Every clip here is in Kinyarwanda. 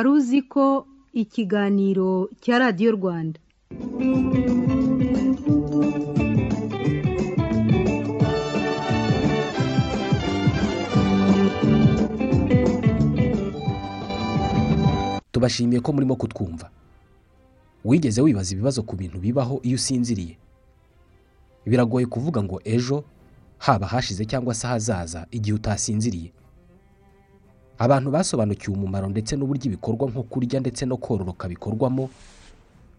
wari uzi ko ikiganiro cya radiyo rwanda. Tubashimiye ko murimo kutwumva. Wigeze wibaza ibibazo ku bintu bibaho iyo usinziriye? Biragoye kuvuga ngo ejo haba hashize cyangwa se ahazaza igihe utasinziriye. Abantu basobanukiwe umumaro ndetse n'uburyo ibikorwa nko kurya ndetse no kororoka bikorwamo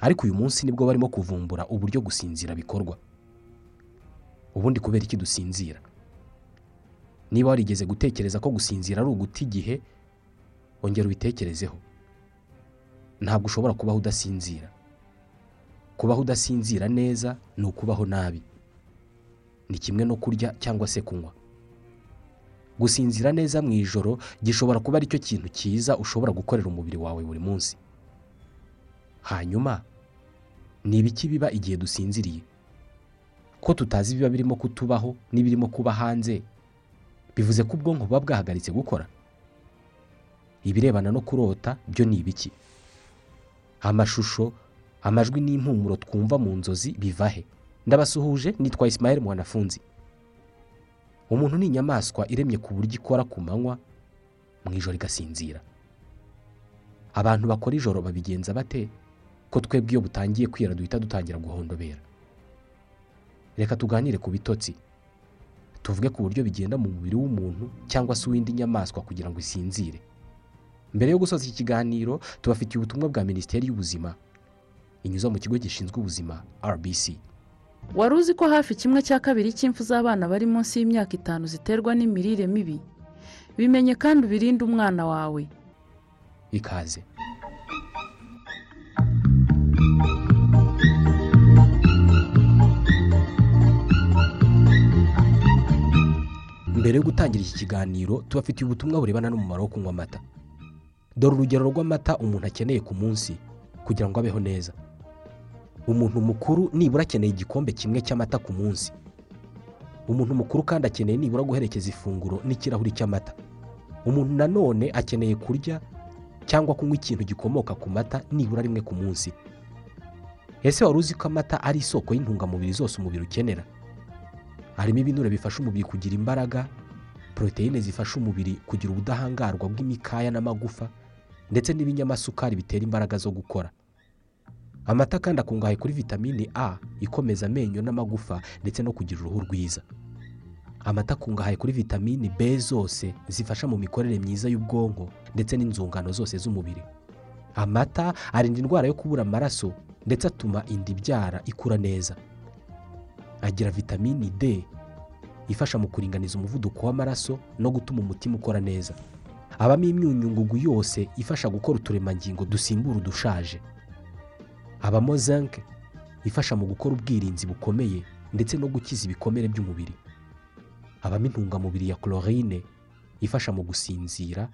ariko uyu munsi ni bwo barimo kuvumbura uburyo gusinzira bikorwa. Ubundi kubera iki dusinzira? Niba warigeze gutekereza ko gusinzira ari uguta igihe ongera ubitekerezeho. Ntabwo ushobora kubaho udasinzira. Kubaho udasinzira neza ni ukubaho nabi. Ni kimwe no kurya cyangwa se kunywa. Gusinzira neza mu ijoro gishobora kuba ari cyo kintu cyiza ushobora gukorera umubiri wawe buri munsi. Hanyuma ni ibiki biba igihe dusinziriye? Ko tutazi ibiba birimo kutubaho n'ibirimo kuba hanze? Bivuze ko ubwonko buba bwahagaritse gukora. Ibirebana no kurota byo ni ibiki? Amashusho amajwi n'impumuro twumva mu nzozi biva he? Ndabasuhuje nitwa Ismael mwanafunzi. Umuntu ni inyamaswa iremye ku buryo ikora ku manywa mu ijoro igasinzira. Abantu bakora ijoro babigenza bate? Ko twebwe iyo butangiye kwira duhita dutangira guhondobera? Reka tuganire ku bitotsi. Tuvuge ku buryo bigenda mu mubiri w'umuntu cyangwa se uw'indi nyamaswa kugira ngo isinzire. Mbere yo gusoza iki kiganiro tubafitiye ubutumwa bwa minisiteri y'ubuzima. Inyuza mu kigo gishinzwe ubuzima rbc wari uzi ko hafi kimwe cya kabiri cy'impfu z'abana bari munsi y'imyaka itanu ziterwa n'imirire mibi? Bimenye kandi ubirinde umwana wawe. Ikaze. Mbere yo gutangira iki kiganiro tubafitiye ubutumwa burebana n'umumaro wo kunywa amata. Dore urugero rw'amata umuntu akeneye ku munsi kugira ngo abeho neza. Umuntu mukuru nibura akeneye igikombe kimwe cy'amata ku munsi. Umuntu mukuru kandi akeneye nibura guherekeza ifunguro n'ikirahuri cy'amata. Umuntu nanone akeneye kurya cyangwa kunywa ikintu gikomoka ku mata nibura rimwe ku munsi. Ese wari uzi ko amata ari isoko y'intungamubiri zose umubiri ukenera? Harimo ibinure bifasha umubiri kugira imbaraga poroteyine zifasha umubiri kugira ubudahangarwa bw'imikaya n'amagufa ndetse n'ibinyamasukari bitera imbaraga zo gukora. Amata kandi akungahaye kuri vitamini a ikomeza amenyo n'amagufa ndetse no kugira uruhu rwiza. Amata akungahaye kuri vitamini b zose zifasha mu mikorere myiza y'ubwonko ndetse n'inzungano zose z'umubiri. Amata arinda indwara yo kubura amaraso ndetse atuma inda ibyara ikura neza. Agira vitamini d ifasha mu kuringaniza umuvuduko w'amaraso no gutuma umutima ukora neza. Abamo imyunyungugu yose ifasha gukora uturemangingo dusimbura udushaje. Habamo zinc ifasha mu gukora ubwirinzi bukomeye ndetse no gukiza ibikomere by'umubiri. Habamo intungamubiri ya chlorine. Ifasha mu gusinzira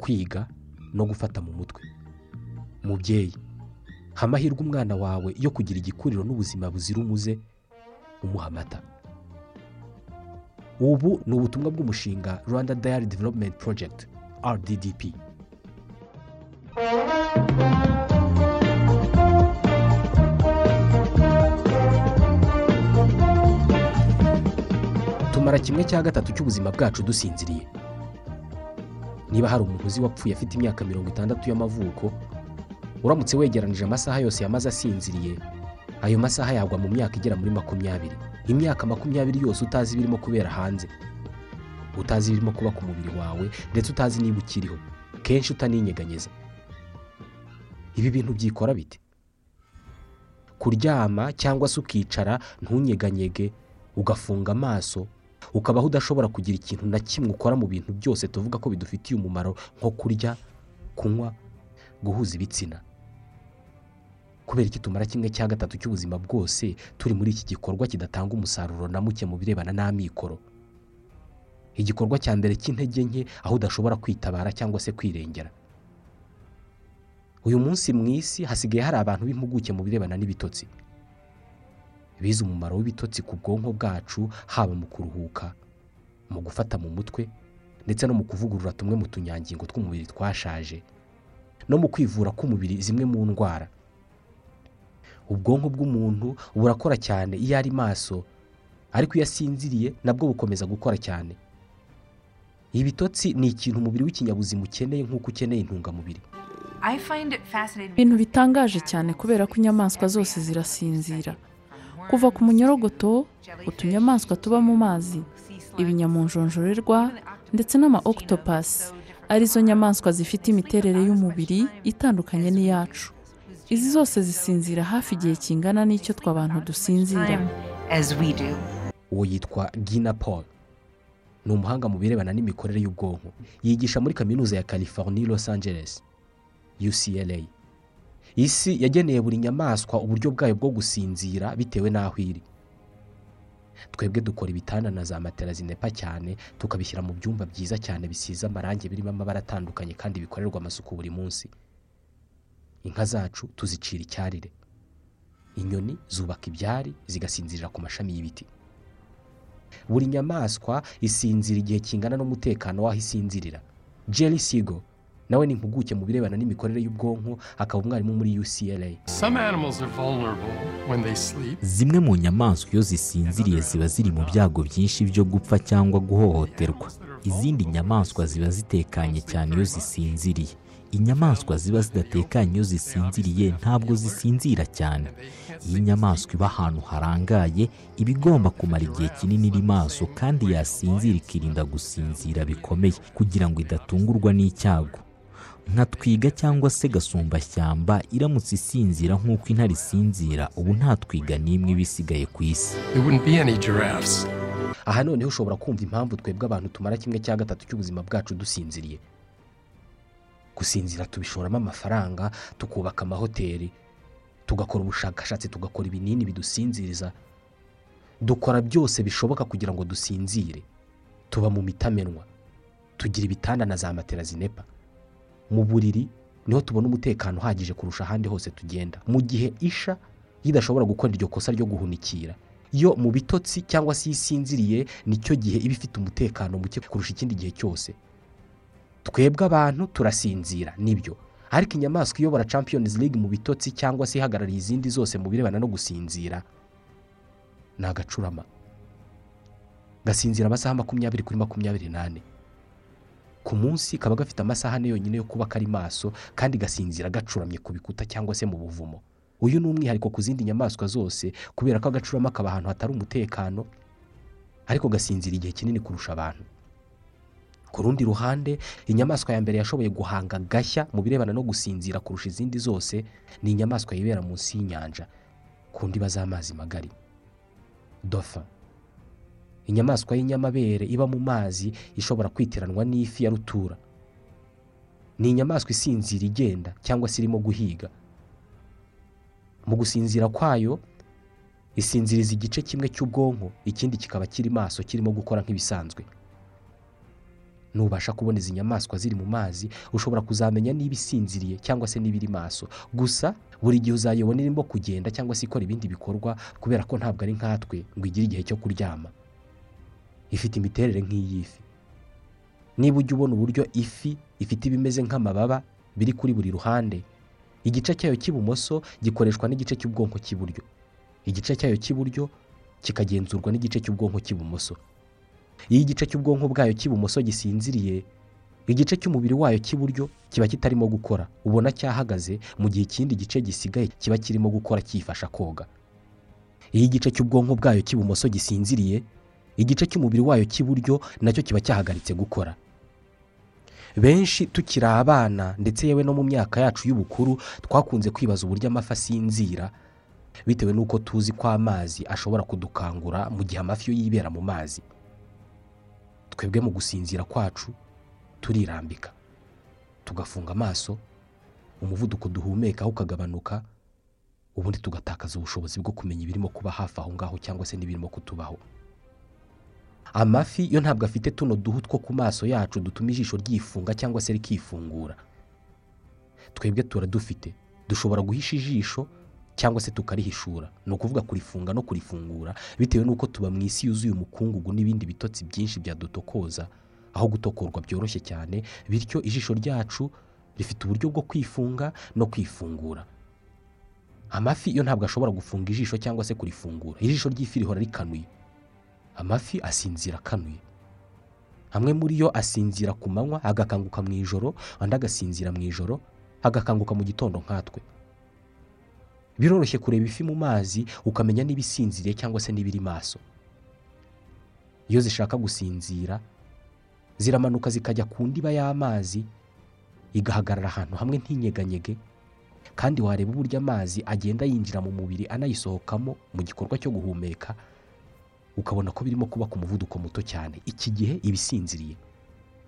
kwiga no gufata mu mutwe. Mubyeyi ha amahirwe umwana wawe yo kugira igikuriro n'ubuzima buzira umuze umuha amata. Ubu ni ubutumwa bw'umushinga rwanda dayari development project rddp tumara kimwe cya gatatu cy'ubuzima bwacu dusinziriye. Niba hari umuntu uzi wapfuye afite imyaka mirongo itandatu y'amavuko uramutse wegeranije amasaha yose yamaze asinziriye ayo masaha yagwa mu myaka igera muri makumyabiri. Imyaka makumyabiri yose utazi ibirimo kubera hanze. Utazi ibirimo kuba ku mubiri wawe ndetse utazi niba ukiriho. Kenshi utaninyeganyeza. Ibi bintu byikora bite? Kuryama cyangwa se ukicara ntunyeganyege ugafunga amaso ukabaho udashobora kugira ikintu na kimwe ukora mu bintu byose tuvuga ko bidufitiye umumaro nko kurya kunywa guhuza ibitsina. Kubera iki tumara kimwe cya gatatu cy'ubuzima bwose turi muri iki gikorwa kidatanga umusaruro na muke mu birebana n'amikoro. Igikorwa cya mbere cy'intege nke aho udashobora kwitabara cyangwa se kwirengera. Uyu munsi mu isi hasigaye hari abantu b'impuguke mu birebana n'ibitotsi. Bize umumaro w'ibitotsi ku bwonko bwacu haba mu kuruhuka mu gufata mu mutwe ndetse no mu kuvugurura tumwe mu tunyangingo tw'umubiri twashaje no mu kwivura k'umubiri zimwe mu ndwara. Ubwonko bw'umuntu burakora cyane iyo ari maso ariko iyo asinziriye nabwo bukomeza gukora cyane. Ibitotsi ni ikintu umubiri w'ikinyabuzima ukeneye nk'uko ukeneye intungamubiri. Ibintu bitangaje cyane kubera ko inyamaswa zose zirasinzira. Kuva ku munyorogoto utunyamaswa tuba mu mazi. Ibinyamunjonjorerwa ndetse n'ama octopus ari zo nyamaswa zifite imiterere y'umubiri itandukanye n'iyacu. Izi zose zisinzira hafi igihe kingana n'icyo twe abantu dusinzira uwo yitwa gina paul. Ni umuhanga mu birebana n'imikorere y'ubwonko. Yigisha muri kaminuza ya california los angeles ucla isi yageneye buri nyamaswa uburyo bwayo bwo gusinzira bitewe n'aho iri. Twebwe dukora ibitanda na za matera zinepa cyane tukabishyira mu byumba byiza cyane bisize amarangi birimo amabara atandukanye kandi bikorerwa amasuku buri munsi. Inka zacu tuzicira icyarire. Inyoni zubaka ibyari zigasinzirira ku mashami y'ibiti. Buri nyamaswa isinzira igihe kingana n'umutekano w'aho isinzirira. Jerry sigo nawe ni impuguke mu birebana n'imikorere y'ubwonko akaba umwarimu muri ucla zimwe mu nyamaswa iyo zisinziriye ziba ziri mu byago byinshi byo gupfa cyangwa guhohoterwa. Izindi nyamaswa ziba zitekanye cyane iyo zisinziriye. Inyamaswa ziba zidatekanye iyo zisinziriye ntabwo zisinzira cyane. Iyo inyamaswa iba ahantu harangaye iba igomba kumara igihe kinini iri maso kandi yasinzira ikirinda gusinzira bikomeye kugira ngo idatungurwa n'icyago. Nka twiga cyangwa se gasumbashyamba iramutse isinzira nk'uko intare isinzira ubu nta twiga n'imwe iba isigaye ku isi. Aha noneho ushobora kumva impamvu twebwe abantu tumara kimwe cya gatatu cy'ubuzima bwacu dusinziriye. Gusinzira tubishoramo amafaranga tukubaka amahoteli tugakora ubushakashatsi tugakora ibinini bidusinziriza. Dukora byose bishoboka kugira ngo dusinzire. Tuba mu mitamenwa tugira ibitanda na za matera zinepa. Mu buriri ni ho tubona umutekano uhagije kurusha ahandi hose tugenda. Mu gihe isha idashobora gukora iryo kosa ryo guhunikira. Yo mu bitotsi cyangwa se isinziriye ni cyo gihe iba ifite umutekano muke kurusha ikindi gihe cyose. Twebwe abantu turasinzira ni byo. Ariko inyamaswa iyobora champions league mu bitotsi cyangwa se ihagarariye izindi zose mu birebana no gusinzira ni agacurama gasinzira amasaha makumyabiri kuri makumyabiri n'ane. Ku munsi kaba gafite amasaha ane yonyine yo kuba kari maso kandi gasinzira gacuramye ku bikuta cyangwa se mu buvumo. Uyu ni umwihariko ku zindi nyamaswa zose kubera ko agacurama kaba ahantu hatari umutekano ariko gasinzira igihe kinini kurusha abantu. Ku rundi ruhande inyamaswa ya mbere yashoboye guhanga gashya mu birebana no gusinzira kurusha izindi zose ni inyamaswa yibera munsi y'inyanja. Ku ndiba z'amazi magari. Dofa inyamaswa y'inyamabere iba mu mazi ishobora kwitiranwa n'ifi ya rutura. Ni inyamaswa isinzira igenda cyangwa se irimo guhiga. Mu gusinzira kwayo isinziriza igice kimwe cy'ubwonko ikindi kikaba kiri maso kirimo gukora nk'ibisanzwe. Nubasha kubona izi nyamaswa ziri mu mazi ushobora kuzamenya niba isinziriye cyangwa se niba iri maso. Gusa buri gihe uzayibona irimo kugenda cyangwa se ikora ibindi bikorwa kubera ko ntabwo ari nkatwe ngo igire igihe cyo kuryama. Ifite imiterere nk'iy'ifi niba ujya ubona uburyo ifi ifite ibimeze nk'amababa biri kuri buri ruhande igice cyayo cy'ibumoso gikoreshwa n'igice cy'ubwonko cy'iburyo. Igice cyayo cy'iburyo kikagenzurwa n'igice cy'ubwonko cy'ibumoso. Iyo igice cy'ubwonko bwayo cy'ibumoso gisinziriye igice cy'umubiri wayo cy'iburyo kiba kitarimo gukora. Ubona cyahagaze mu gihe ikindi gice gisigaye kiba kirimo gukora cyifasha koga. Iyo igice cy'ubwonko bwayo cy'ibumoso gisinziriye igice cy'umubiri wayo cy'iburyo na cyo kiba cyahagaritse gukora. Benshi tukiri abana ndetse yewe no mu myaka yacu y'ubukuru twakunze kwibaza uburyo amafi asinzira bitewe n'uko tuzi ko amazi ashobora kudukangura mu gihe amafi yo yibera mu mazi. Twebwe mu gusinzira kwacu turirambika tugafunga amaso umuvuduko duhumekaho ukagabanuka ubundi tugatakaza ubushobozi bwo kumenya ibirimo kuba hafi aho ngaho cyangwa se n'ibirimo kutubaho. Amafi yo ntabwo afite tuno duhu two ku maso yacu dutuma ijisho ryifunga cyangwa se rikifungura. Twebwe turadufite. Dushobora guhisha ijisho cyangwa se tukarihishura. Ni ukuvuga kurifunga no kurifungura bitewe n'uko tuba mu isi yuzuye umukungugu n'ibindi bitotsi byinshi byadutokoza aho gutokorwa byoroshye cyane bityo ijisho ryacu rifite uburyo bwo kwifunga no kwifungura. Amafi yo ntabwo ashobora gufunga ijisho cyangwa se kurifungura. Ijisho ry'ifi rihora rikanuye. Amafi asinzira akanuye. Amwe muri yo asinzira ku manywa agakanguka mu ijoro andi agasinzira mu ijoro agakanguka mu gitondo nkatwe. Biroroshye kureba ifi mu mazi ukamenya niba isinziriye cyangwa se niba iri maso. Iyo zishaka gusinzira ziramanuka zikajya ku ndiba y'amazi igahagarara ahantu hamwe ntinyeganyege kandi wareba uburyo amazi agenda yinjira mu mubiri anayisohokamo mu gikorwa cyo guhumeka ukabona ko birimo kuba ku muvuduko muto cyane. Iki gihe iba isinziriye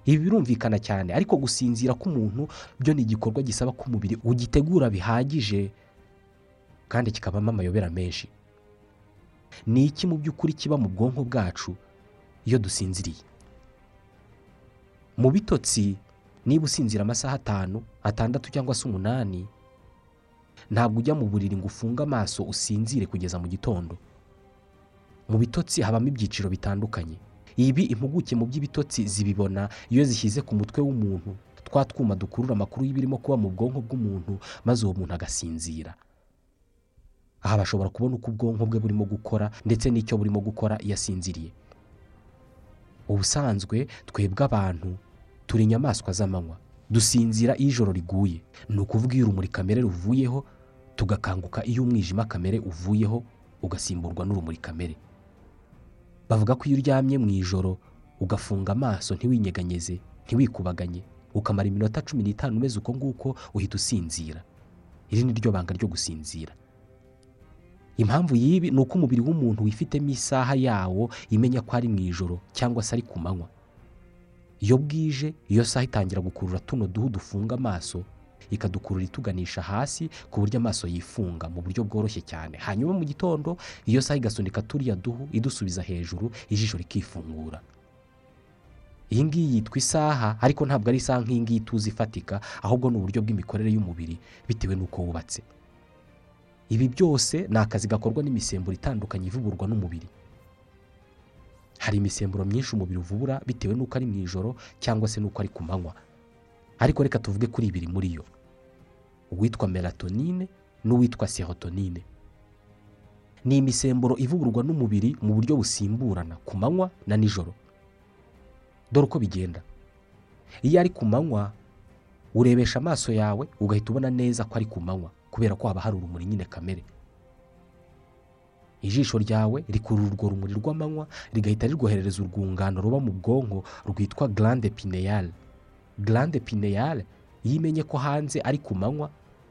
ibi birumvikana cyane ariko gusinzira k'umuntu byo ni igikorwa gisaba ko umubiri ugitegura bihagije kandi kikabamo amayobera menshi. Ni iki mu by'ukuri kiba mu bwonko bwacu iyo dusinziriye? Mu bitotsi niba usinzira amasaha atanu atandatu cyangwa se umunani ntabwo ujya mu buriri ngo ufunge amaso usinzire kugeza mu gitondo. Mu bitotsi habamo ibyiciro bitandukanye. Ibi impuguke mu by'ibitotsi zibibona iyo zishyize ku mutwe w'umuntu. Twa twuma dukurura amakuru y'ibirimo kuba mu bwonko bw'umuntu maze uwo muntu agasinzira. Aha bashobora kubona uko ubwonko bwe burimo gukora ndetse n'icyo burimo gukora iyo asinziriye ubusanzwe twebwe abantu turi inyamaswa z'amanywa. Dusinzira iyo ijoro riguye. Ni ukuvuga iyo urumuri kamere ruvuyeho tugakanguka iyo umwijima kamere uvuyeho ugasimburwa n'urumuri kamere. Bavuga ko iyo uryamye mu ijoro ugafunga amaso ntiwinyeganyeze ntiwikubaganye ukamara iminota cumi n'itanu umeze uko nguko uhita usinzira. Iri ni ryo banga ryo gusinzira. Impamvu y'ibi ni uko umubiri w'umuntu wifitemo isaha yawo imenya ko ari mu ijoro cyangwa se ari ku manywa. Iyo bwije iyo saha itangira gukurura tuno duhu dufunga amaso ikadukurura ituganisha hasi ku buryo amaso yifunga mu buryo bworoshye cyane. Hanyuma mu gitondo iyo saha igasunika turiya duhu idusubiza hejuru ijisho rikifungura. Iyi ngiyi yitwa isaha ariko ntabwo ari isaha nk'iyi ngiyi tuzi ifatika ahubwo ni uburyo bw'imikorere y'umubiri bitewe n'uko wubatse. Ibi byose ni akazi gakorwa n'imisemburo itandukanye ivuburwa n'umubiri. Hari imisemburo myinshi umubiri uvubura bitewe n'uko ari mu ijoro cyangwa se n'uko ari ku manywa. Ariko reka tuvuge kuri ibiri muri yo. Uwitwa melatonine n'uwitwa serotonine. Ni imisemburo ivuburwa n'umubiri mu buryo busimburana ku manywa na nijoro. Dore uko bigenda. Iyo ari ku manywa urebesha amaso yawe ugahita ubona neza ko ari ku manywa kubera ko haba hari urumuri nyine kamere. Ijisho ryawe rikurura urwo rumuri rw'amanywa rigahita rirwoherereza urwungano ruba mu bwonko rwitwa garande pineyale garande pineyale iyo imenye ko hanze ari ku manywa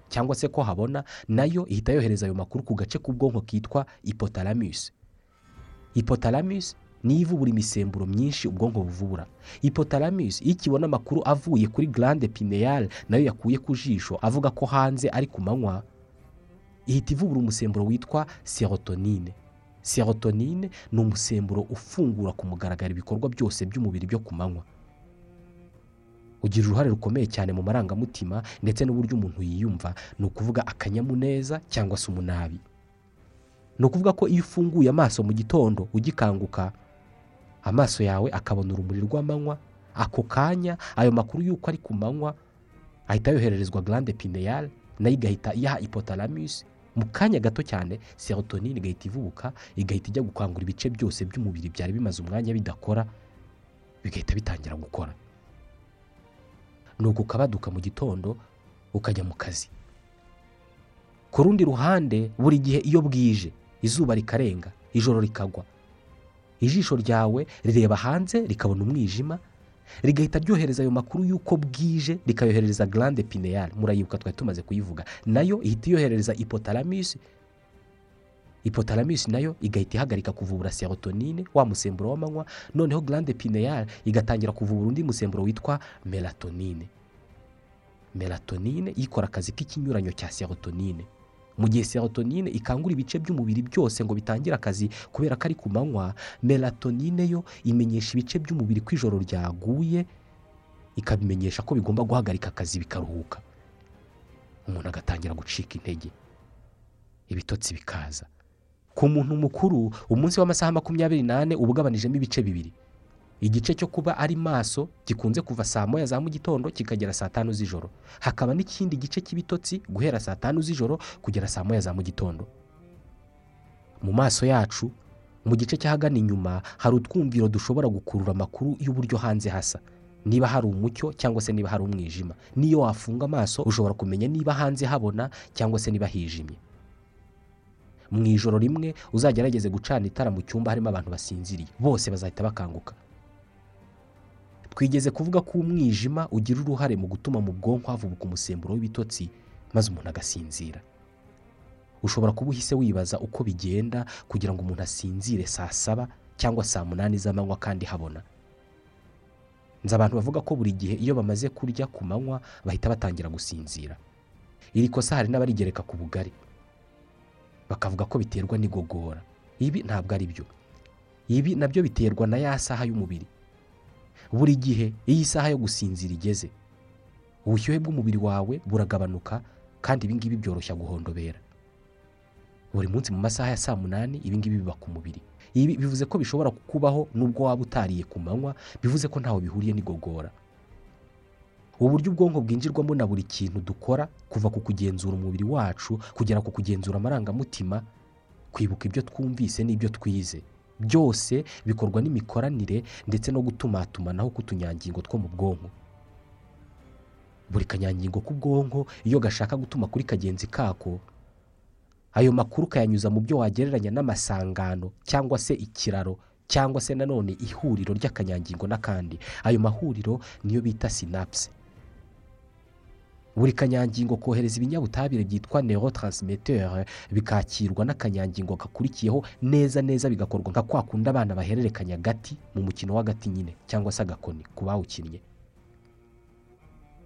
cyangwa se ko habona na yo ihita yohereza ayo makuru ku gace k'ubwonko kitwa ipotalamus ipotalamus niyo ivubura imisemburo myinshi ubwonko buvubura ipotalamus iyo ikibona amakuru avuye kuri garande pineyale na yo yakuye ku jisho avuga ko hanze ari ku manywa ihita ivubura umusemburo witwa serotonine. Serotonine ni umusemburo ufungura ku mugaragaro ibikorwa byose by'umubiri byo ku manywa. Ugira uruhare rukomeye cyane mu marangamutima ndetse n'uburyo umuntu yiyumva. Ni ukuvuga akanyamuneza cyangwa se umunabi. Ni ukuvuga ko iyo ufunguye amaso mu gitondo ugikanguka amaso yawe akabona urumuri rw'amanywa ako kanya ayo makuru y'uko ari ku manywa ahita yohererezwa garande pineyale na yo igahita iyaha ipotalamus mu kanya gato cyane serotonine igahita ivubuka igahita ijya gukangura ibice byose by'umubiri byari bimaze umwanya bidakora bigahita bitangira gukora. Ni ukabaduka mu gitondo ukajya mu kazi. Ku rundi ruhande buri gihe iyo bwije izuba rikarenga ijoro rikagwa. Ijisho ryawe rireba hanze rikabona umwijima rigahita ryohereza ayo makuru y'uko bwije rikayoherereza garande pineyale murayibuka twari tumaze kuyivuga. Nayo ihita iyoherereza ipotalamus ipotalamus na yo igahita ihagarika kuvubura serotonine wa musemburo w'amanywa noneho garande pineyale igatangira kuvubura undi musemburo witwa melatonine. Melatonine ikora akazi k'ikinyuranyo cya serotonine. Mu gihe serotonine ikangura ibice by'umubiri byose ngo bitangire akazi kubera ko ari ku manywa melatonine yo imenyesha ibice by'umubiri ko ijoro ryaguye ikabimenyesha ko bigomba guhagarika akazi bikaruhuka. Umuntu agatangira gucika intege. Ibitotsi bikaza. Ku muntu mukuru umunsi w'amasaha makumyabiri n'ane uba ugabanijemo ibice bibiri. Igice cyo kuba ari maso gikunze kuva saa moya za mu gitondo kikagera saa tanu z'ijoro. Hakaba n'ikindi gice cy'ibitotsi guhera saa tanu z'ijoro kugera saa moya za mu gitondo. Mu maso yacu mu gice cy'ahagana inyuma hari utwumviro dushobora gukurura amakuru y'uburyo hanze hasa. Niba hari umucyo cyangwa se niba hari umwijima. N'iyo wafunga amaso ushobora kumenya niba hanze habona cyangwa se niba hijimye. Mu ijoro rimwe uzagerageze gucana itara mu cyumba harimo abantu basinziriye. Bose bazahita bakanguka. Twigeze kuvuga ko umwijima ugira uruhare mu gutuma mu bwonko havubuka umusemburo w'ibitotsi maze umuntu agasinzira. Ushobora kuba uhise wibaza uko bigenda kugira ngo umuntu asinzire saa saba cyangwa saa munani z'amanywa kandi habona. Nzi abantu bavuga ko buri gihe iyo bamaze kurya ku manywa bahita batangira gusinzira. Iri kosa hari n'abarigereka ku bugari. Bakavuga ko biterwa n'igogora. Ibi ntabwo ari byo. Ibi na byo biterwa na ya saha y'umubiri. Buri gihe iyo isaha yo gusinzira igeze ubushyuhe bw'umubiri wawe buragabanuka kandi ibi ngibi byoroshya guhondobera. Buri munsi mu masaha ya saa munani ibi ngibi biba ku mubiri. Ibi bivuze ko bishobora kukubaho nubwo waba utariye ku manywa bivuze ko ntaho bihuriye n'igogora. Uburyo ubwonko bwinjirwamo na buri kintu dukora kuva ku kugenzura umubiri wacu kugera ku kugenzura amarangamutima kwibuka ibyo twumvise n'ibyo twize. Byose bikorwa n'imikoranire ndetse no gutumatumanaho k'utunyangingo two mu bwonko. Buri kanyangingo k'ubwonko iyo gashaka gutuma kuri kagenzi kako ayo makuru ukayanyuza mu byo wagereranya n'amasangano cyangwa se ikiraro cyangwa se nanone ihuriro ry'akanyangingo n'akandi. Ayo mahuriro niyo bita sinapse buri kanyangingo kohereza ibinyabutabire byitwa neurotransmitter bikakirwa n'akanyangingo gakurikiyeho neza neza bigakorwa nka kwa kundi abana bahererekanya agati mu mukino w'agati nyine cyangwa se agakoni ku bawukinnye.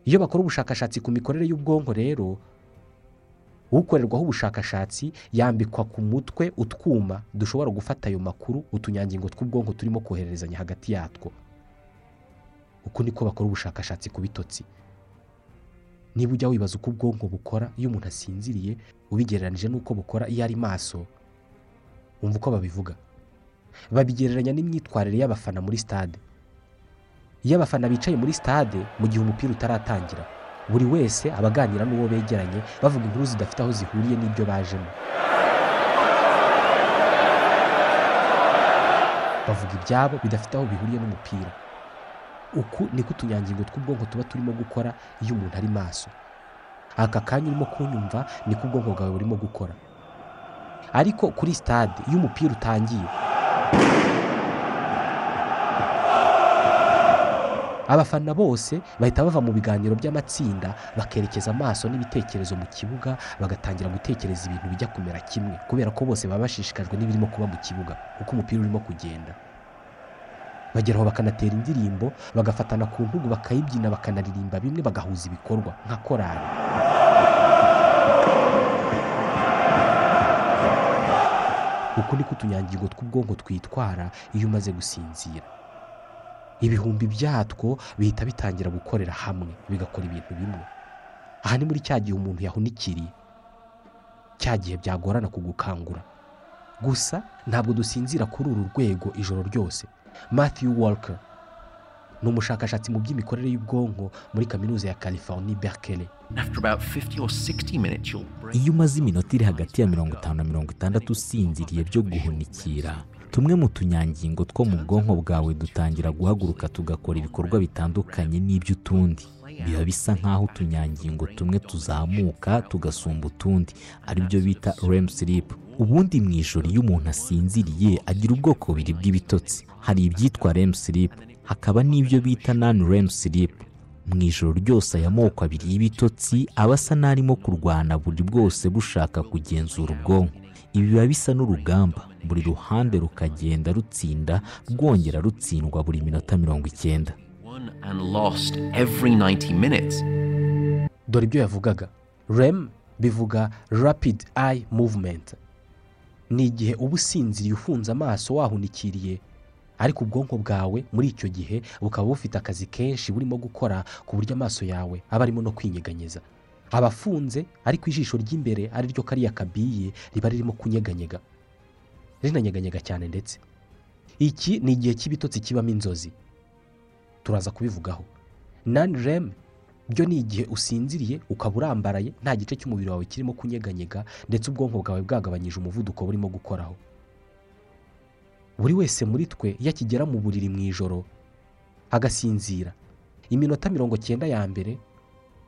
Iyo bakora ubushakashatsi ku mikorere y'ubwonko rero ukorerwaho ubushakashatsi yambikwa ku mutwe utwuma dushobora gufata ayo makuru utunyangingo tw'ubwonko turimo kohererezanya hagati yatwo. Uku niko bakora ubushakashatsi ku bitotsi. Niba ujya wibaza uko ubwonko bukora iyo umuntu asinziriye ubigereranyije n'uko bukora iyo ari maso wumva uko babivuga. Babigereranya n'imyitwarire y'abafana muri stade. Iyo abafana bicaye muri stade mu gihe umupira utaratangira buri wese aba aganira n'uwo begeranye bavuga inkuru zidafite aho zihuriye n'ibyo bajemo. Bavuga ibyabo bidafite aho bihuriye n'umupira. Uku niko utunyangingo tw'ubwonko tuba turimo gukora iyo umuntu ari maso. Aka kanya urimo kunyumva niko ubwonko bwawe burimo gukora. Ariko kuri stade iyo umupira utangiye abafana bose bahita bava mu biganiro by'amatsinda bakerekeza amaso n'ibitekerezo mu kibuga bagatangira gutekereza ibintu bijya kumera kimwe. Kubera ko bose baba bashishikajwe n'ibirimo kuba mu kibuga uko umupira urimo kugenda. Bageraho bakanatera indirimbo bagafatana ku ntugu bakayibyina bakanaririmba bimwe bagahuza ibikorwa nka korari uku niko utunyangingo tw'ubwonko twitwara iyo umaze gusinzira. Ibihumbi byatwo bihita bitangira gukorera hamwe bigakora ibintu bimwe. Aha ni muri cya gihe umuntu yahunikiriye cya gihe byagorana kugukangura. Gusa ntabwo dusinzira kuri uru rwego ijoro ryose. Matthew walker ni umushakashatsi mu by'imikorere y'ubwonko muri kaminuza ya california berkeley. Iyo umaze iminota iri hagati ya mirongo itanu na mirongo itandatu usinziriye byo guhunikira tumwe mu tunyangingo two mu bwonko bwawe dutangira guhaguruka tugakora ibikorwa bitandukanye n'iby'utundi biba bisa nk'aho utunyangingo tumwe tuzamuka tugasumba utundi ari byo bita rem sleep. Ubundi mu ijoro iyo umuntu asinziriye agira ubwoko bubiri bw'ibitotsi. Hari ibyitwa rem sleep hakaba n'ibyo bita non rem sleep. Mu ijoro ryose aya moko abiri y'ibitotsi aba asa n'arimo kurwana buri bwose bushaka kugenzura ubwonko. Ibi biba bisa n'urugamba. Buri ruhande rukagenda rutsinda rwongera rutsindwa buri minota mirongo icyenda. Dore ibyo yavugaga. Rem bivuga rapid eye movement. Ni igihe uba usinziriye ufunze amaso wahunikiriye ariko ubwonko bwawe muri icyo gihe bukaba bufite akazi kenshi burimo gukora ku buryo amaso yawe aba arimo no kwinyeganyeza. Aba afunze ariko ijisho ry'imbere ari ryo kariya kabiye riba ririmo kunyeganyega. Rinanyeganyega cyane ndetse. Iki ni igihe cy'ibitotsi kibamo inzozi. Turaza kubivugaho. Nani rem byo ni igihe usinziriye ukaba urambaraye nta gice cy'umubiri wawe kirimo kunyeganyega ndetse ubwonko bwawe bwagabanyije umuvuduko burimo gukoraho. Buri wese muri twe iyo akigera mu buriri mu ijoro agasinzira. Iminota mirongo cyenda ya mbere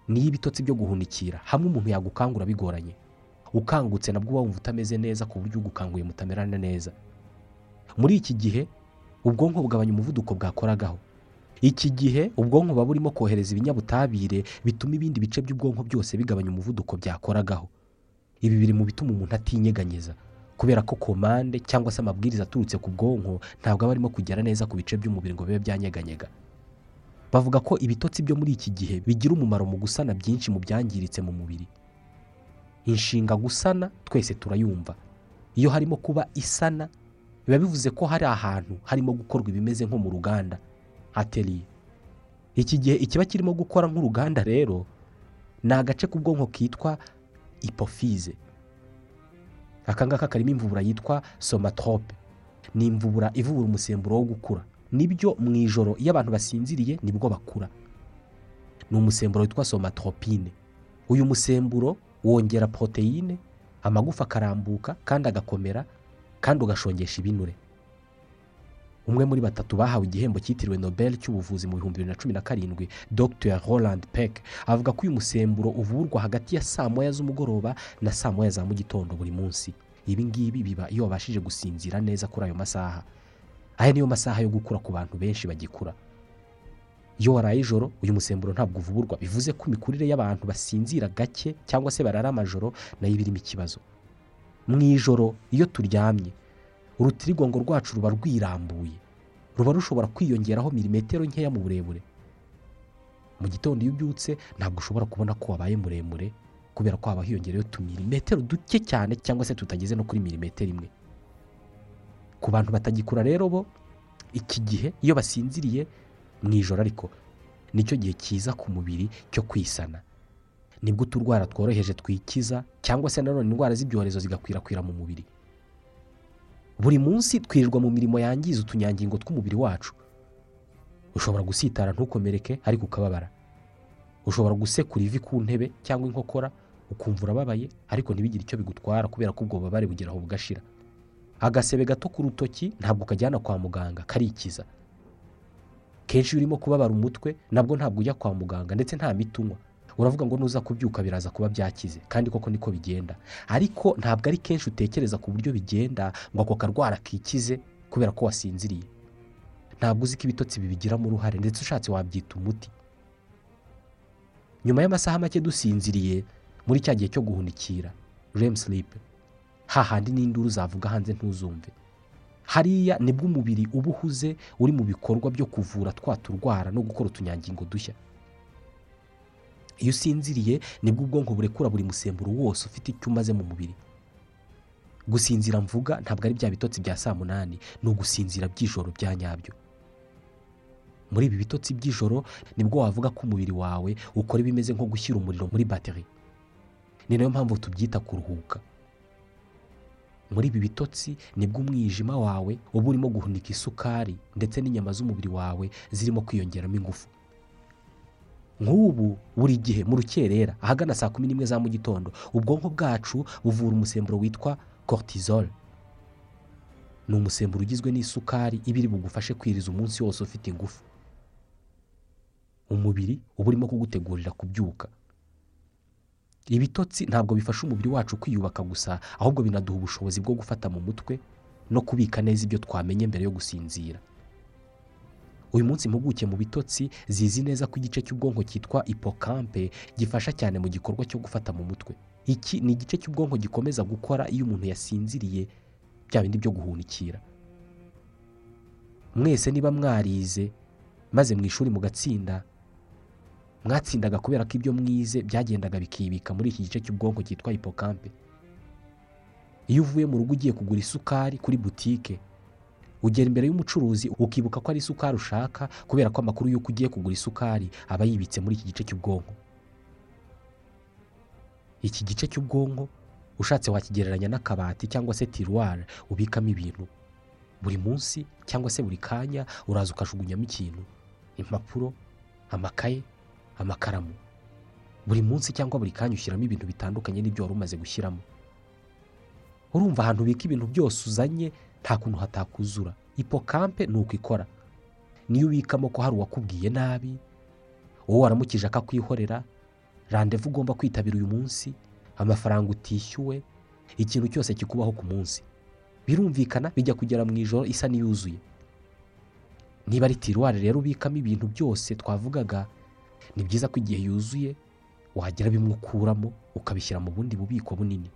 niyo ibitotsi byo guhunikira. Hamwe umuntu yagukangura bigoranye. Ukangutse nabwo uba wumva utameze neza ku buryo ugukanguye mutamerana neza. Muri iki gihe ubwonko bugabanya umuvuduko bwakoragaho. Iki gihe ubwonko buba burimo kohereza ibinyabutabire bituma ibindi bice by'ubwonko byose bigabanya umuvuduko byakoragaho. Ibi biri mu bituma umuntu atinyeganyeza kubera ko komande cyangwa se amabwiriza aturutse ku bwonko ntabwo aba arimo kugera neza ku bice by'umubiri ngo bibe byanyeganyega. Bavuga ko ibitotsi byo muri iki gihe bigira umumaro mu gusana byinshi mu byangiritse mu mubiri. Inshinga gusana twese turayumva. Iyo harimo kuba isana biba bivuze ko hari ahantu harimo gukorwa ibimeze nko mu ruganda. Ateriye iki gihe ikiba kirimo gukora nk'uruganda rero ni agace k'ubwonko kitwa ipofize aka ngaka karimo imvubura yitwa somatrope ni imvubura ivubura umusemburo wo gukura. Nibyo mu ijoro iyo abantu basinziriye ni bwo bakura. Ni umusemburo witwa somatropine. Uyu musemburo wongera poroteyine amagufa akarambuka kandi agakomera kandi ugashongesha ibinure. Umwe muri batatu bahawe igihembo cyitiriwe nobel cy'ubuvuzi mu bihumbi bibiri na cumi na karindwi dr. Roland peck. Avuga ko uyu musemburo uvurwa hagati ya saa moya z'umugoroba na saa moya za mu gitondo buri munsi. Ibi ngibi biba iyo wabashije gusinzira neza kuri ayo masaha. Aya niyo masaha yo gukura ku bantu benshi bagikura. Iyo waraye ijoro uyu musemburo ntabwo uvurwa bivuze ko imikurire y'abantu basinzira gake cyangwa se barara amajoro na yo iba irimo ikibazo. Mu ijoro iyo turyamye urutirigongo rwacu ruba rwirambuye. Ruba rushobora kwiyongeraho milimetero nkeya mu burebure. Mu gitondo iyo ubyutse ntabwo ushobora kubona ko wabaye muremure kubera ko haba hiyongereyeho utumilimetero duke cyane cyangwa se tutageze no kuri milimetero imwe. Ku bantu batagikura rero bo iki gihe iyo basinziriye mu ijoro ariko ni cyo gihe cyiza ku mubiri cyo kwisana. Nibwo uturwara tworoheje twikiza cyangwa se nanone indwara z'ibyorezo zigakwirakwira mu mubiri. Buri munsi twirirwa mu mirimo yangiza utunyangingo tw'umubiri wacu. Ushobora gusitara ntukomereke ariko ukababara. Ushobora gusekura ivi ku ntebe cyangwa inkokora ukumva urababaye ariko ntibigire icyo bigutwara kubera ko ubwo bubabare bugera aho bugashira. Agasebe gato ku rutoki ntabwo ukajyana kwa muganga karikiza. Kenshi iyo urimo kubabara umutwe nabwo ntabwo ujya kwa muganga ndetse nta miti unywa. Uravuga ngo nuza kubyuka biraza kuba byakize. Kandi koko niko bigenda. Ariko ntabwo ari kenshi utekereza ku buryo bigenda ngo ako karwara kikize kubera ko wasinziriye. Ntabwo uzi ko ibitotsi bibigiramo uruhare ndetse ushatse wabyita umuti. Nyuma y'amasaha make dusinziriye muri cya gihe cyo guhunikira rem sleep hahandi n'induru zavuga hanze ntuzumve. Hariya ni bwo umubiri uba uhuze uri mu bikorwa byo kuvura twa turwara no gukora utunyangingo dushya. Iyo usinziriye ni bwo ubwonko burekura buri musemburo wose ufite icyo umaze mu mubiri. Gusinzira mvuga ntabwo ari bya bitotsi bya saa munani ni ugusinzira by'ijoro bya nyabyo. Muri ibi bitotsi by'ijoro ni bwo wavuga ko umubiri wawe ukora ibimeze nko gushyira umuriro muri bateri. Ni na yo mpamvu tubyita kuruhuka. Muri ibi bitotsi ni bwo umwijima wawe uba urimo guhunika isukari ndetse n'inyama z'umubiri wawe zirimo kwiyongeramo ingufu. Nk'ubu buri gihe mu rukerera ahagana saa kumi n'imwe za mu gitondo ubwonko bwacu buvura umusemburo witwa cortisol. Ni umusemburo ugizwe n'isukari iba iri bugufashe kwiriza umunsi wose ufite ingufu. Umubiri uba urimo kugutegurira kubyuka. Ibitotsi ntabwo bifasha umubiri wacu kwiyubaka gusa ahubwo binaduha ubushobozi bwo gufata mu mutwe no kubika neza ibyo twamenye mbere yo gusinzira. Uyu munsi impuguke mu bitotsi zizi neza ko igice cy'ubwonko cyitwa ipokampe gifasha cyane mu gikorwa cyo gufata mu mutwe. Iki ni igice cy'ubwonko gikomeza gukora iyo umuntu yasinziriye bya bindi byo guhunikira. Mwese niba mwarize maze mu ishuri mugatsinda mwatsindaga kubera ko ibyo mwize byagendaga bikibika muri iki gice cy'ubwonko cyitwa ipokampe iyo uvuye mu rugo ugiye kugura isukari kuri butike ugera imbere y'umucuruzi ukibuka ko ari isukari ushaka kubera ko amakuru y'uko ugiye kugura isukari aba yibitse muri iki gice cy'ubwonko. Iki gice cy'ubwonko ushatse wakigereranya n'akabati cyangwa se tiruwari ubikamo ibintu. Buri munsi cyangwa se buri kanya uraza ukajugunyamo ikintu. Impapuro amakaye amakaramu. Buri munsi cyangwa buri kanya ushyiramo ibintu bitandukanye n'ibyo wari umaze gushyiramo. Urumva ahantu ubika ibintu byose uzanye nta kuntu hatakuzura. Ipokampe ni uko ikora. Niyo ubikamo ko hari uwakubwiye nabi uwo waramukije akakwihorera randevu ugomba kwitabira uyu munsi amafaranga utishyuwe ikintu cyose kikubaho ku munsi. Birumvikana bijya kugera mu ijoro isa n'iyuzuye. Niba ari tiruwari rero ubikamo ibintu byose twavugaga ni byiza ko igihe yuzuye wagira bimwe ukuramo ukabishyira mu bundi bubiko bunini.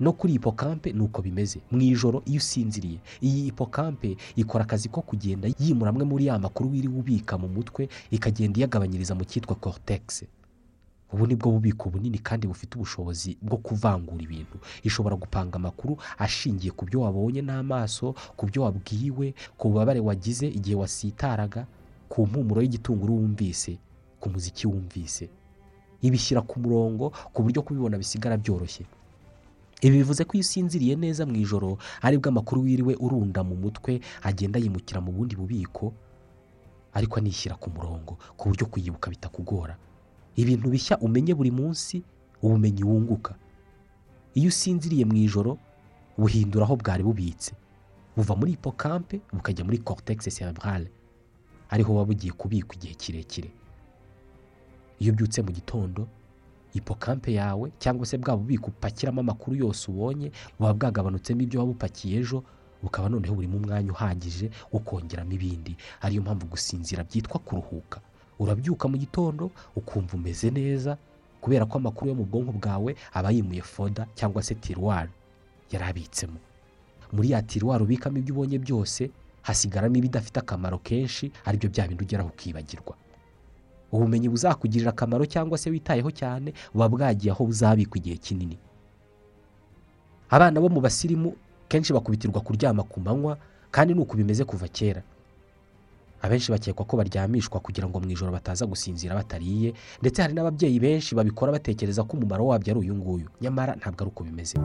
No kuri hipokampe ni uko bimeze. Mu ijoro iyo usinziriye iyi hipokampe ikora akazi ko kugenda yimura amwe muri ya makuru wiriwe ubika mu mutwe ikagenda iyagabanyiriza mu cyitwa cortex. Ubu ni bwo bubiko bunini kandi bufite ubushobozi bwo kuvangura ibintu. Ishobora gupanga amakuru ashingiye ku byo wabonye n'amaso ku byo wabwiwe ku bubabare wagize igihe wasitaraga ku mpumuro y'igitunguru wumvise ku muziki wumvise. Ibishyira ku murongo ku buryo kubibona bisigara byoroshye. Ibi bivuze ko iyo usinziriye neza mu ijoro ari bwo amakuru wiriwe urunda mu mutwe agenda yimukira mu bundi bubiko ariko anishyira ku murongo ku buryo kuyibuka bitakugora. Ibintu bishya umenye buri munsi ubumenyi wunguka. Iyo usinziriye mu ijoro buhindura aho bwari bubitse. Buva muri hipokampe bukajya muri cortex cerebrale ariho buba bugiye kubikwa igihe kirekire. Iyo ubyutse mu gitondo hipokampe yawe cyangwa se bwa bubiko upakiramo amakuru yose ubonye buba bwagabanutsemo ibyo waba upakiye ejo bukaba noneho burimo umwanya uhagije wo kongeramo ibindi. Ariyo mpamvu gusinzira byitwa kuruhuka. Urabyuka mu gitondo ukumva umeze neza kubera ko amakuru yo mu bwonko bwawe aba yimuye foda cyangwa se tiruwari yari abitsemo muri ya tiruwari ubikamo ibyo ubonye byose hasigaramo ibidafite akamaro kenshi ari byo bya bindi ugeraho ukibagirwa. Ubumenyi buzakugirira akamaro cyangwa se witayeho cyane buba bwagiye aho buzabikwa igihe kinini. Abana bo mu basirimu kenshi bakubitirwa kuryama ku manywa kandi ni uku bimeze kuva kera. Abenshi bakekwa ko baryamishwa kugira ngo mu ijoro bataza gusinzira batariye ndetse hari n'ababyeyi benshi babikora batekereza ko umumaro wabyo ari uyu nguyu. Nyamara ntabwo ari uko bimeze.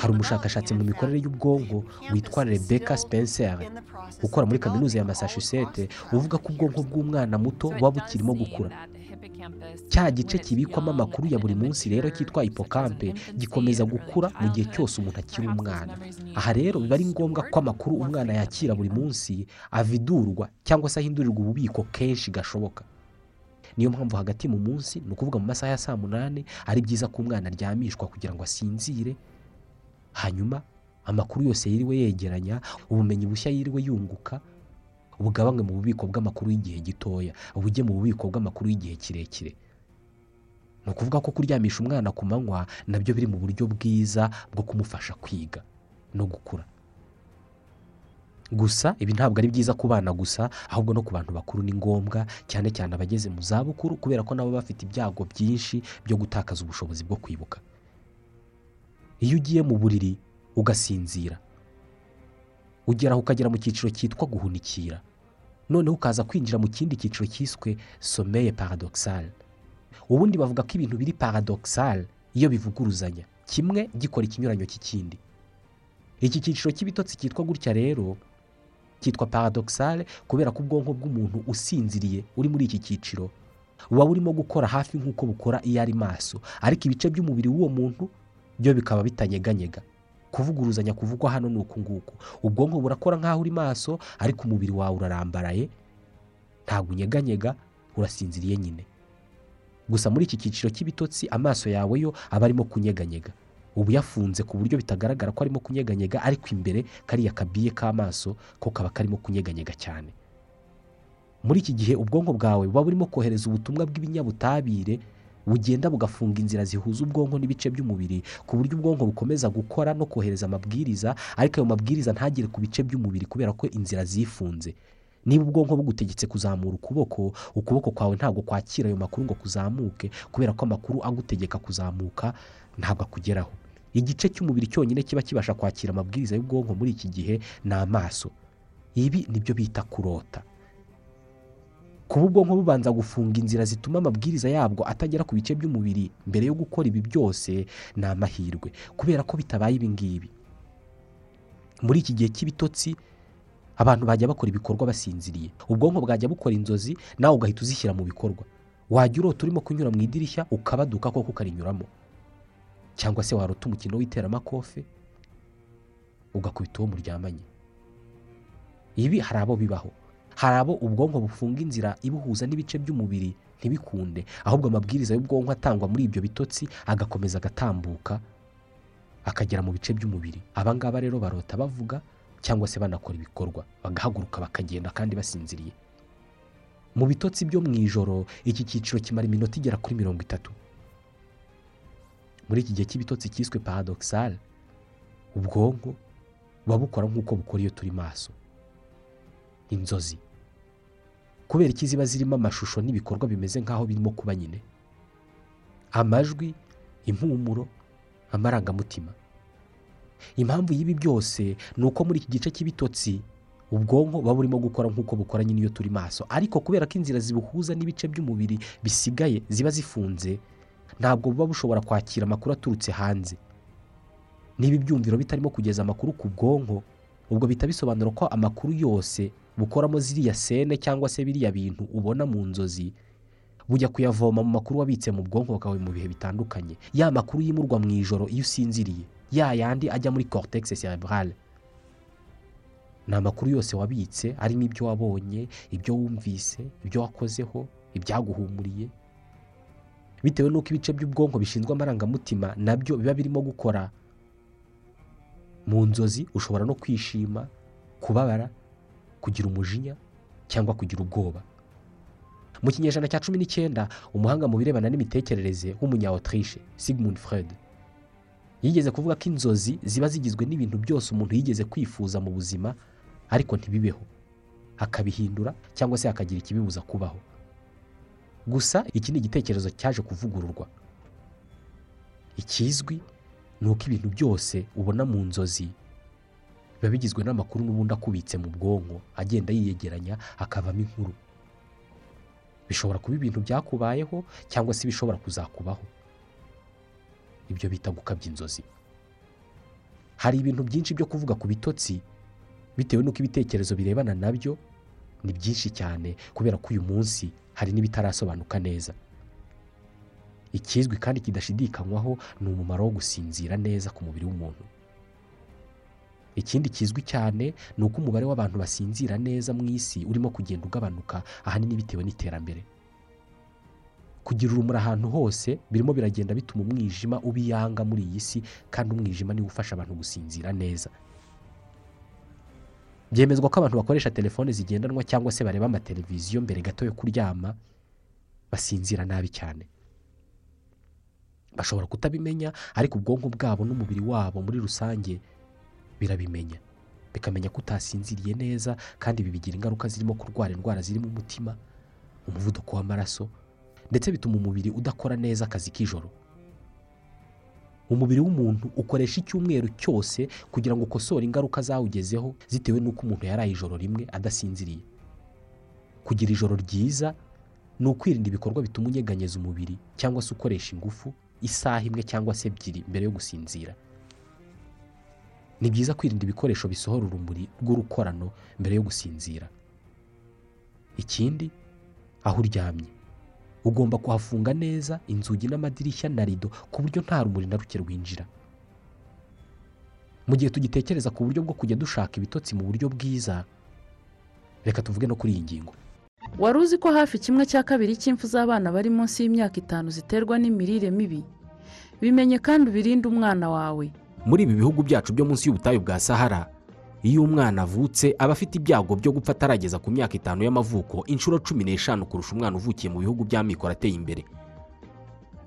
Hari umushakashatsi mu mikorere y'ubwonko witwa rebecca spencer. ukora muri kaminuza ya massachusetts uvuga ko ubwonko bw'umwana muto buba bukirimo gukura. Cya gice kibikwamo amakuru ya buri munsi rero cyitwa hipokampe gikomeza gukura mu gihe cyose umuntu akiri umwana. aha rero biba ari ngombwa ko amakuru umwana yakira buri munsi avidurwa cyangwa se ahindurirwa ububiko kenshi gashoboka. Niyo mpamvu hagati mu munsi ni ukuvuga mu masaha ya saa munani ari byiza ko umwana aryamishwa kugira ngo asinzire. Hanyuma amakuru yose yiriwe yegeranya ubumenyi bushya yiriwe yunguka bugabanywe mu bubiko bw'amakuru y'igihe gitoya bujye mu bubiko bw'amakuru y'igihe kirekire. Ni ukuvuga ko kuryamisha umwana ku manywa na byo biri mu buryo bwiza bwo kumufasha kwiga no gukura. Gusa ibi ntabwo ari byiza ku bana gusa ahubwo no ku bantu bakuru ni ngombwa cyane cyane abageze mu zabukuru kubera ko nabo bafite ibyago byinshi byo gutakaza ubushobozi bwo kwibuka. Iyo ugiye mu buriri ugasinzira. Ugeraho ukagera mu cyiciro cyitwa guhunikira. Noneho ukaza kwinjira mu kindi cyiciro cyiswe someye paradoxal. Ubundi bavuga ko ibintu biri paradoxal iyo bivuguruzanya. Kimwe gikora ikinyuranyo cy'ikindi. Iki cyiciro cy'ibitotsi cyitwa gutya rero cyitwa paradoxal kubera ko ubwonko bw'umuntu usinziriye uri muri iki cyiciro. Buba burimo gukora hafi nk'uko bukora iyo ari maso. Ariko ibice by'umubiri w'uwo muntu byo bikaba bitanyeganyega. Kuvuguruzanya kuvugwa hano ni uku nguku. Ubwonko burakora nk'aho uri maso ariko umubiri wawe urarambaraye ntabwo unyeganyega urasinziriye nyine. Gusa muri iki cyiciro cy'ibitotsi amaso yawe yo aba arimo kunyeganyega. Ubu yafunze ku buryo bitagaragara ko arimo kunyeganyega ariko imbere kariya kabiye k'amaso ko kaba karimo kunyeganyega cyane. Muri iki gihe ubwonko bwawe buba burimo kohereza ubutumwa bw'ibinyabutabire bugenda bugafunga inzira zihuza ubwonko n'ibice by'umubiri ku buryo ubwonko bukomeza gukora no kohereza amabwiriza ariko ayo mabwiriza ntagere ku bice by'umubiri kubera ko inzira zifunze. Niba ubwonko bugutegetse kuzamura ukuboko ukuboko kwawe ntabwo kwakira ayo makuru ngo kuzamuke kubera ko amakuru agutegeka kuzamuka ntabwo akugeraho. Igice cy'umubiri cyonyine kiba kibasha kwakira amabwiriza y'ubwonko muri iki gihe ni amaso ibi ni byo bita kurota. Kuba ubwonko bubanza gufunga inzira zituma amabwiriza yabwo atagera ku bice by'umubiri mbere yo gukora ibi byose ni amahirwe. Kubera ko bitabaye ibi ngibi. Muri iki gihe cy'ibitotsi abantu bajya bakora ibikorwa basinziriye. Ubwonko bwajya bukora inzozi nawe ugahita uzishyira mu bikorwa. Wajya urota urimo kunyura mu idirishya ukabaduka koko ukarinyuramo. Cyangwa se warota umukino w'iteramakofe ugakubita uwo muryamanye. Ibi hari abo bibaho. Hari abo ubwonko bufunga inzira ibuhuza n'ibice by'umubiri ntibikunde. Ahubwo amabwiriza y'ubwonko atangwa muri ibyo bitotsi agakomeza agatambuka akagera mu bice by'umubiri. Abangaba rero barota bavuga cyangwa se banakora ibikorwa bagahaguruka bakagenda kandi basinziriye. Mu bitotsi byo mu ijoro iki cyiciro kimara iminota igera kuri mirongo itatu. Muri iki gihe cy'ibitotsi cyiswe paradokisale ubwonko buba bukora nk'uko bukora iyo turi maso. Inzozi. Kubera iki ziba zirimo amashusho n'ibikorwa bimeze nk'aho birimo kuba nyine? Amajwi impumuro amarangamutima. Impamvu y'ibi byose ni uko muri iki gice cy'ibitotsi ubwonko buba burimo gukora nk'uko bukora nyine iyo turi maso. Ariko kubera ko inzira zibuhuza n'ibice by'umubiri bisigaye ziba zifunze ntabwo buba bushobora kwakira amakuru aturutse hanze. Niba ibyumviro bitarimo kugeza amakuru ku bwonko ubwo bihita bisobanura ko amakuru yose bukoramo ziriya sene cyangwa se biriya bintu ubona mu nzozi bujya kuyavoma mu makuru wabitse mu bwonko bwawe mu bihe bitandukanye. Ya makuru yimurwa mu ijoro iyo usinziriye ya yandi ajya muri cortex cerebrale ni amakuru yose wabitse arimo ibyo wabonye ibyo wumvise ibyo wakozeho ibyaguhumuriye. Bitewe n'uko ibice by'ubwonko bishinzwe amarangamutima na byo biba birimo gukora mu nzozi ushobora no kwishima kubabara kugira umujinya cyangwa kugira ubwoba. Mu kinyejana cya cumi n'icyenda umuhanga mu birebana n'imitekerereze w'umunya Autriche Sigmund Freud yigeze kuvuga ko inzozi ziba zigizwe n'ibintu byose umuntu yigeze kwifuza mu buzima ariko ntibibeho. Akabihindura cyangwa se akagira ikibibuza kubaho. Gusa iki ni igitekerezo cyaje kuvugururwa. Ikizwi ni uko ibintu byose ubona mu nzozi biba bigizwe n'amakuru n'ubundi akubitse mu bwonko agenda yiyegeranya akavamo inkuru. Bishobora kuba ibintu byakubayeho cyangwa se ibishobora kuzakubaho. Ibyo bita gukabya inzozi. Hari ibintu byinshi byo kuvuga ku bitotsi bitewe n'uko ibitekerezo birebana na byo ni byinshi cyane kubera ko uyu munsi hari n'ibitarasobanuka neza. Ikizwi kandi kidashidikanywaho ni umumaro wo gusinzira neza ku mubiri w'umuntu. Ikindi kizwi cyane ni uko umubare w'abantu basinzira neza mu isi urimo kugenda ugabanuka ahanini bitewe n'iterambere. Kugira urumuri ahantu hose birimo biragenda bituma umwijima uba iyanga muri iyi si kandi umwijima niwo ufasha abantu gusinzira neza. Byemezwa ko abantu bakoresha telefone zigendanwa cyangwa se bareba amateleviziyo mbere gato yo kuryama basinzira nabi cyane. Bashobora kutabimenya ariko ubwonko bwabo n'umubiri wabo muri rusange birabimenya bikamenya ko utasinziriye neza kandi ibi bigira ingaruka zirimo kurwara indwara zirimo umutima umuvuduko w'amaraso ndetse bituma umubiri udakora neza akazi k'ijoro. Umubiri w'umuntu ukoresha icyumweru cyose kugira ngo ukosore ingaruka zawugezeho zitewe n'uko umuntu yaraye ijoro rimwe adasinziriye. Kugira ijoro ryiza ni ukwirinda ibikorwa bituma unyeganyeza umubiri cyangwa se ukoresha ingufu isaha imwe cyangwa se ebyiri mbere yo gusinzira. Ni byiza kwirinda ibikoresho bisohora urumuri rw'urukorano mbere yo gusinzira. Ikindi aho uryamye. Ugomba kuhafunga neza inzugi n'amadirishya na rido ku buryo nta rumuri na ruke rwinjira. Mu gihe tugitekereza ku buryo bwo kujya dushaka ibitotsi mu buryo bwiza reka tuvuge no kuri iyi ngingo. Wari uzi ko hafi kimwe cya kabiri cy'impfu z'abana bari munsi y'imyaka itanu ziterwa n'imirire mibi? Bimenye kandi ubirinde umwana wawe. Muri ibi bihugu byacu byo munsi y'ubutayu bwa sahara. Iyo umwana avutse aba afite ibyago byo gupfa atarageza ku myaka itanu y'amavuko inshuro cumi n'eshanu kurusha umwana uvukiye mu bihugu by'amikoro ateye imbere.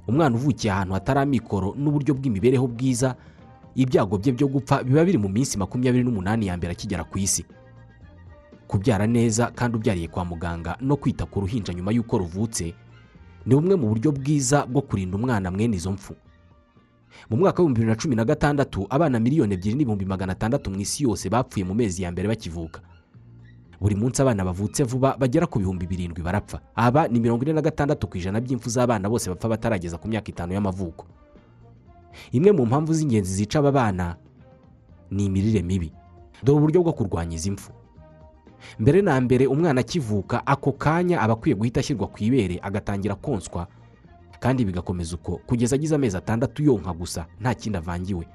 Umwana uvukiye ahantu hatari amikoro n'uburyo bw'imibereho bwiza ibyago bye byo gupfa biba biri mu minsi makumyabiri n'umunani ya mbere akigera ku isi. Kubyara neza kandi ubyariye kwa muganga no kwita ku ruhinja nyuma y'uko ruvutse ni bumwe mu buryo bwiza bwo kurinda umwana mwene izo mfu mu mwaka w'ibihumbi bibiri na cumi na gatandatu abana miliyoni ebyiri n'ibihumbi magana atandatu mu isi yose bapfuye mu mezi ya mbere bakivuka. Buri munsi abana bavutse vuba bagera ku bihumbi birindwi barapfa. Aba ni mirongo ine na gatandatu ku ijana by'impfu z'abana bose bapfa batarageza ku myaka itanu y'amavuko. Imwe mu mpamvu z'ingenzi zica aba bana ni imirire mibi. Dore uburyo bwo kurwanya izi mfu mbere na mbere umwana akivuka ako kanya aba akwiye guhita ashyirwa ku ibere agatangira konswa kandi bigakomeza uko kugeza agize amezi atandatu yonka gusa nta kindi avangiwe.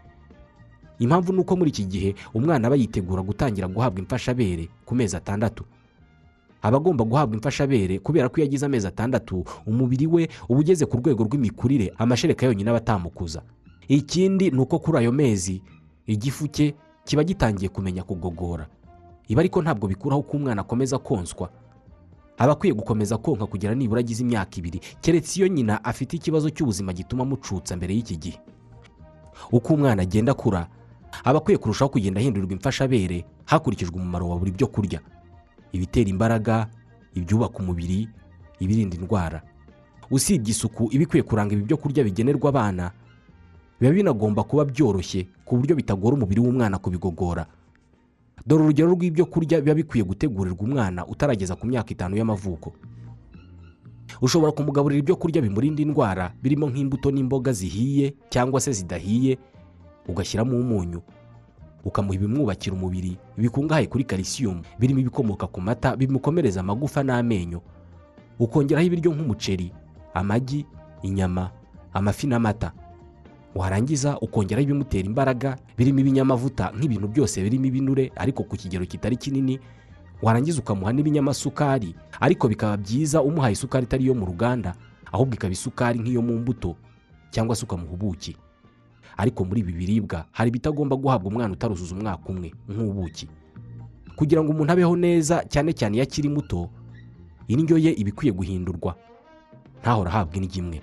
Impamvu ni uko muri iki gihe umwana aba yitegura gutangira guhabwa imfashabere ku mezi atandatu. Aba agomba guhabwa imfashabere kubera ko iyo agize amezi atandatu umubiri we uba ugeze ku rwego rw'imikurire amashereka yonyine aba atamukuza. Ikindi ni uko kuri ayo mezi igifu cye kiba gitangiye kumenya kugogora. Ibi ariko ntabwo bikuraho ko umwana akomeza konswa aba akwiye gukomeza konka kugera nibura agize imyaka ibiri. Keretse iyo nyina afite ikibazo cy'ubuzima gituma amucutsa mbere y'iki gihe. Uko umwana agenda akura aba akwiye kurushaho kugenda ahindurirwa imfashabere hakurikijwe umumaro wa buri byo kurya. Ibitera imbaraga ibyubaka umubiri ibirinda indwara. Usibye isuku iba ikwiye kuranga ibi byo kurya bigenerwa abana biba binagomba kuba byoroshye ku buryo bitagora umubiri w'umwana kubigogora. Dore urugero rw'ibyo kurya biba bikwiye gutegurirwa umwana utarageza ku myaka itanu y'amavuko. Ushobora kumugaburira ibyo kurya bimurinda indwara birimo nk'imbuto n'imboga zihiye cyangwa se zidahiye ugashyiramo umunyu. Ukamuha ibimwubakira umubiri bikungahaye kuri kalisiyumu birimo ibikomoka ku mata bimukomereza amagufa n'amenyo. Ukongeraho ibiryo nk'umuceri amagi inyama amafi n'amata. Warangiza ukongeraho ibimutera imbaraga birimo ibinyamavuta nk'ibintu byose birimo ibinure ariko ku kigero kitari kinini warangiza ukamuha n'ibinyamasukari ariko bikaba byiza umuhaye isukari itari iyo mu ruganda ahubwo ikaba isukari nk'iyo mu mbuto cyangwa se ukamuha ubuki. Ariko muri ibi biribwa hari ibitagomba guhabwa umwana utaruzuza umwaka umwe nk'ubuki. Kugira ngo umuntu abeho neza cyane cyane iyo akiri muto indyo ye iba ikwiye guhindurwa. Ntahora ahabwa indyo imwe.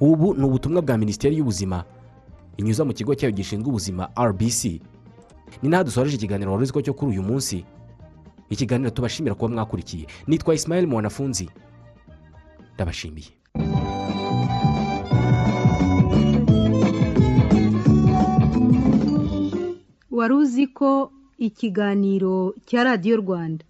Ubu ni ubutumwa bwa minisiteri y'ubuzima inyuza mu kigo cyayo gishinzwe ubuzima rbc ni naho dusoreje ikiganiro wari ko cyo kuri uyu munsi. Ikiganiro tubashimira kuba mwakurikiye. Nitwa Ismail mwanafunzi. Ndabashimiye. Wari uzi ko ikiganiro cya radiyo rwanda?